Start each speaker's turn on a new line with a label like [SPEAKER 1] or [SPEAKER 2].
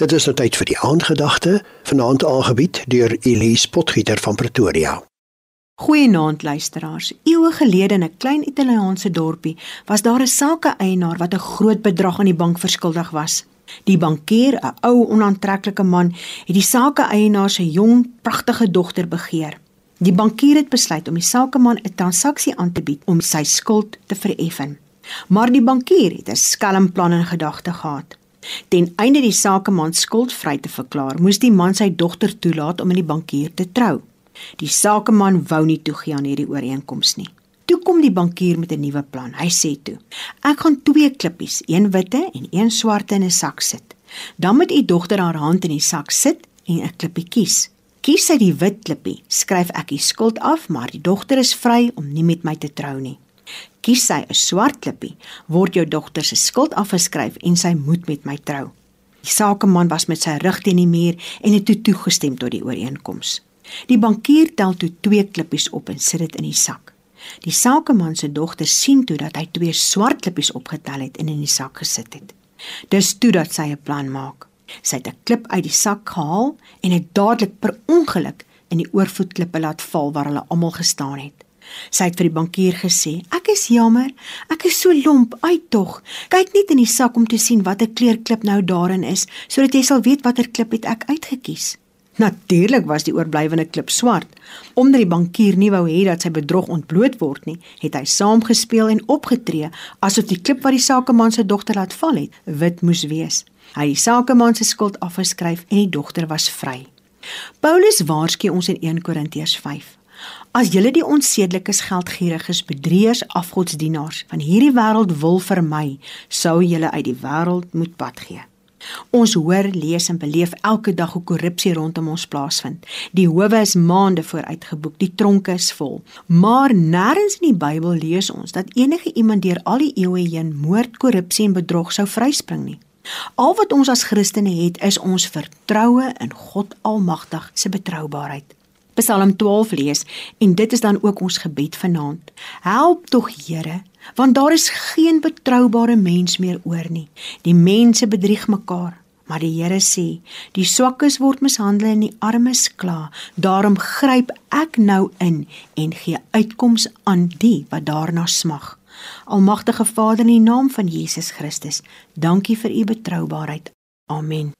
[SPEAKER 1] Dit is nou tyd vir die aandgedagte, vanaand aangebied deur Elise Potgieter van Pretoria.
[SPEAKER 2] Goeienaand luisteraars. Eeue gelede in 'n klein Italiaanse dorpie was daar 'n sakeeienaar wat 'n groot bedrag aan die bank verskuldig was. Die bankier, 'n ou onaantreklike man, het die sakeeienaar se jong, pragtige dogter begeer. Die bankier het besluit om die sakeman 'n transaksie aan te bied om sy skuld te vereffen. Maar die bankier het 'n skelm plan in gedagte gehad. Ten einde die sakeman skuldvry te verklaar, moes die man sy dogter toelaat om met die bankier te trou. Die sakeman wou nie toegee aan hierdie ooreenkoms nie. Toe kom die bankier met 'n nuwe plan. Hy sê toe: "Ek gaan twee klippies, een witte en een swart in 'n sak sit. Dan moet u dogter haar hand in die sak sit en 'n klippie kies. Kies sy die wit klippie, skryf ek die skuld af, maar die dogter is vry om nie met my te trou nie." Kies sy 'n swart klippie, word jou dogter se skuld afgeskryf en sy moet met my trou. Die sakeman was met sy rug teen die muur en het toe toegestem tot die ooreenkoms. Die bankier tel toe twee klippies op en sit dit in die sak. Die sakeman se dogter sien toe dat hy twee swart klippies opgetel het en in die sak gesit het. Dis toe dat sy 'n plan maak. Sy het 'n klip uit die sak gehaal en dit dadelik per ongeluk in die oorvoetklippe laat val waar hulle almal gestaan het. Sy het vir die bankier gesê: "Ek is jammer. Ek is so lomp uit tog. Kyk net in die sak om te sien watter kleur klip nou daarin is, sodat jy sal weet watter klip het ek uitgekies." Natuurlik was die oorblywende klip swart. Omdat die bankier nie wou hê dat sy bedrog ontbloot word nie, het hy saamgespeel en opgetree asof die klip wat die sakeman se dogter laat val het, wit moes wees. Hy het die sakeman se skuld afgeskryf en die dogter was vry. Paulus waarsku ons in 1 Korintiërs 5. As julle die onsedelikes, geldgieriges, bedrieërs, afgodsdienaars van hierdie wêreld wil vermy, sou julle uit die wêreld moet pad gee. Ons hoor, lees en beleef elke dag hoe korrupsie rondom ons plaasvind. Die howe is maande vooruitgeboek, die tronke is vol. Maar nêrens in die Bybel lees ons dat enige iemand deur al die eeue heen moord, korrupsie en bedrog sou vryspring nie. Al wat ons as Christene het, is ons vertroue in God Almagtig se betroubaarheid. Psalm 12 lees en dit is dan ook ons gebed vanaand. Help tog Here, want daar is geen betroubare mens meer oor nie. Die mense bedrieg mekaar, maar die Here sê, die swakkes word mishandel en die armes kla. Daarom gryp ek nou in en gee uitkoms aan die wat daarna smag. Almagtige Vader in die naam van Jesus Christus, dankie vir u betroubaarheid. Amen.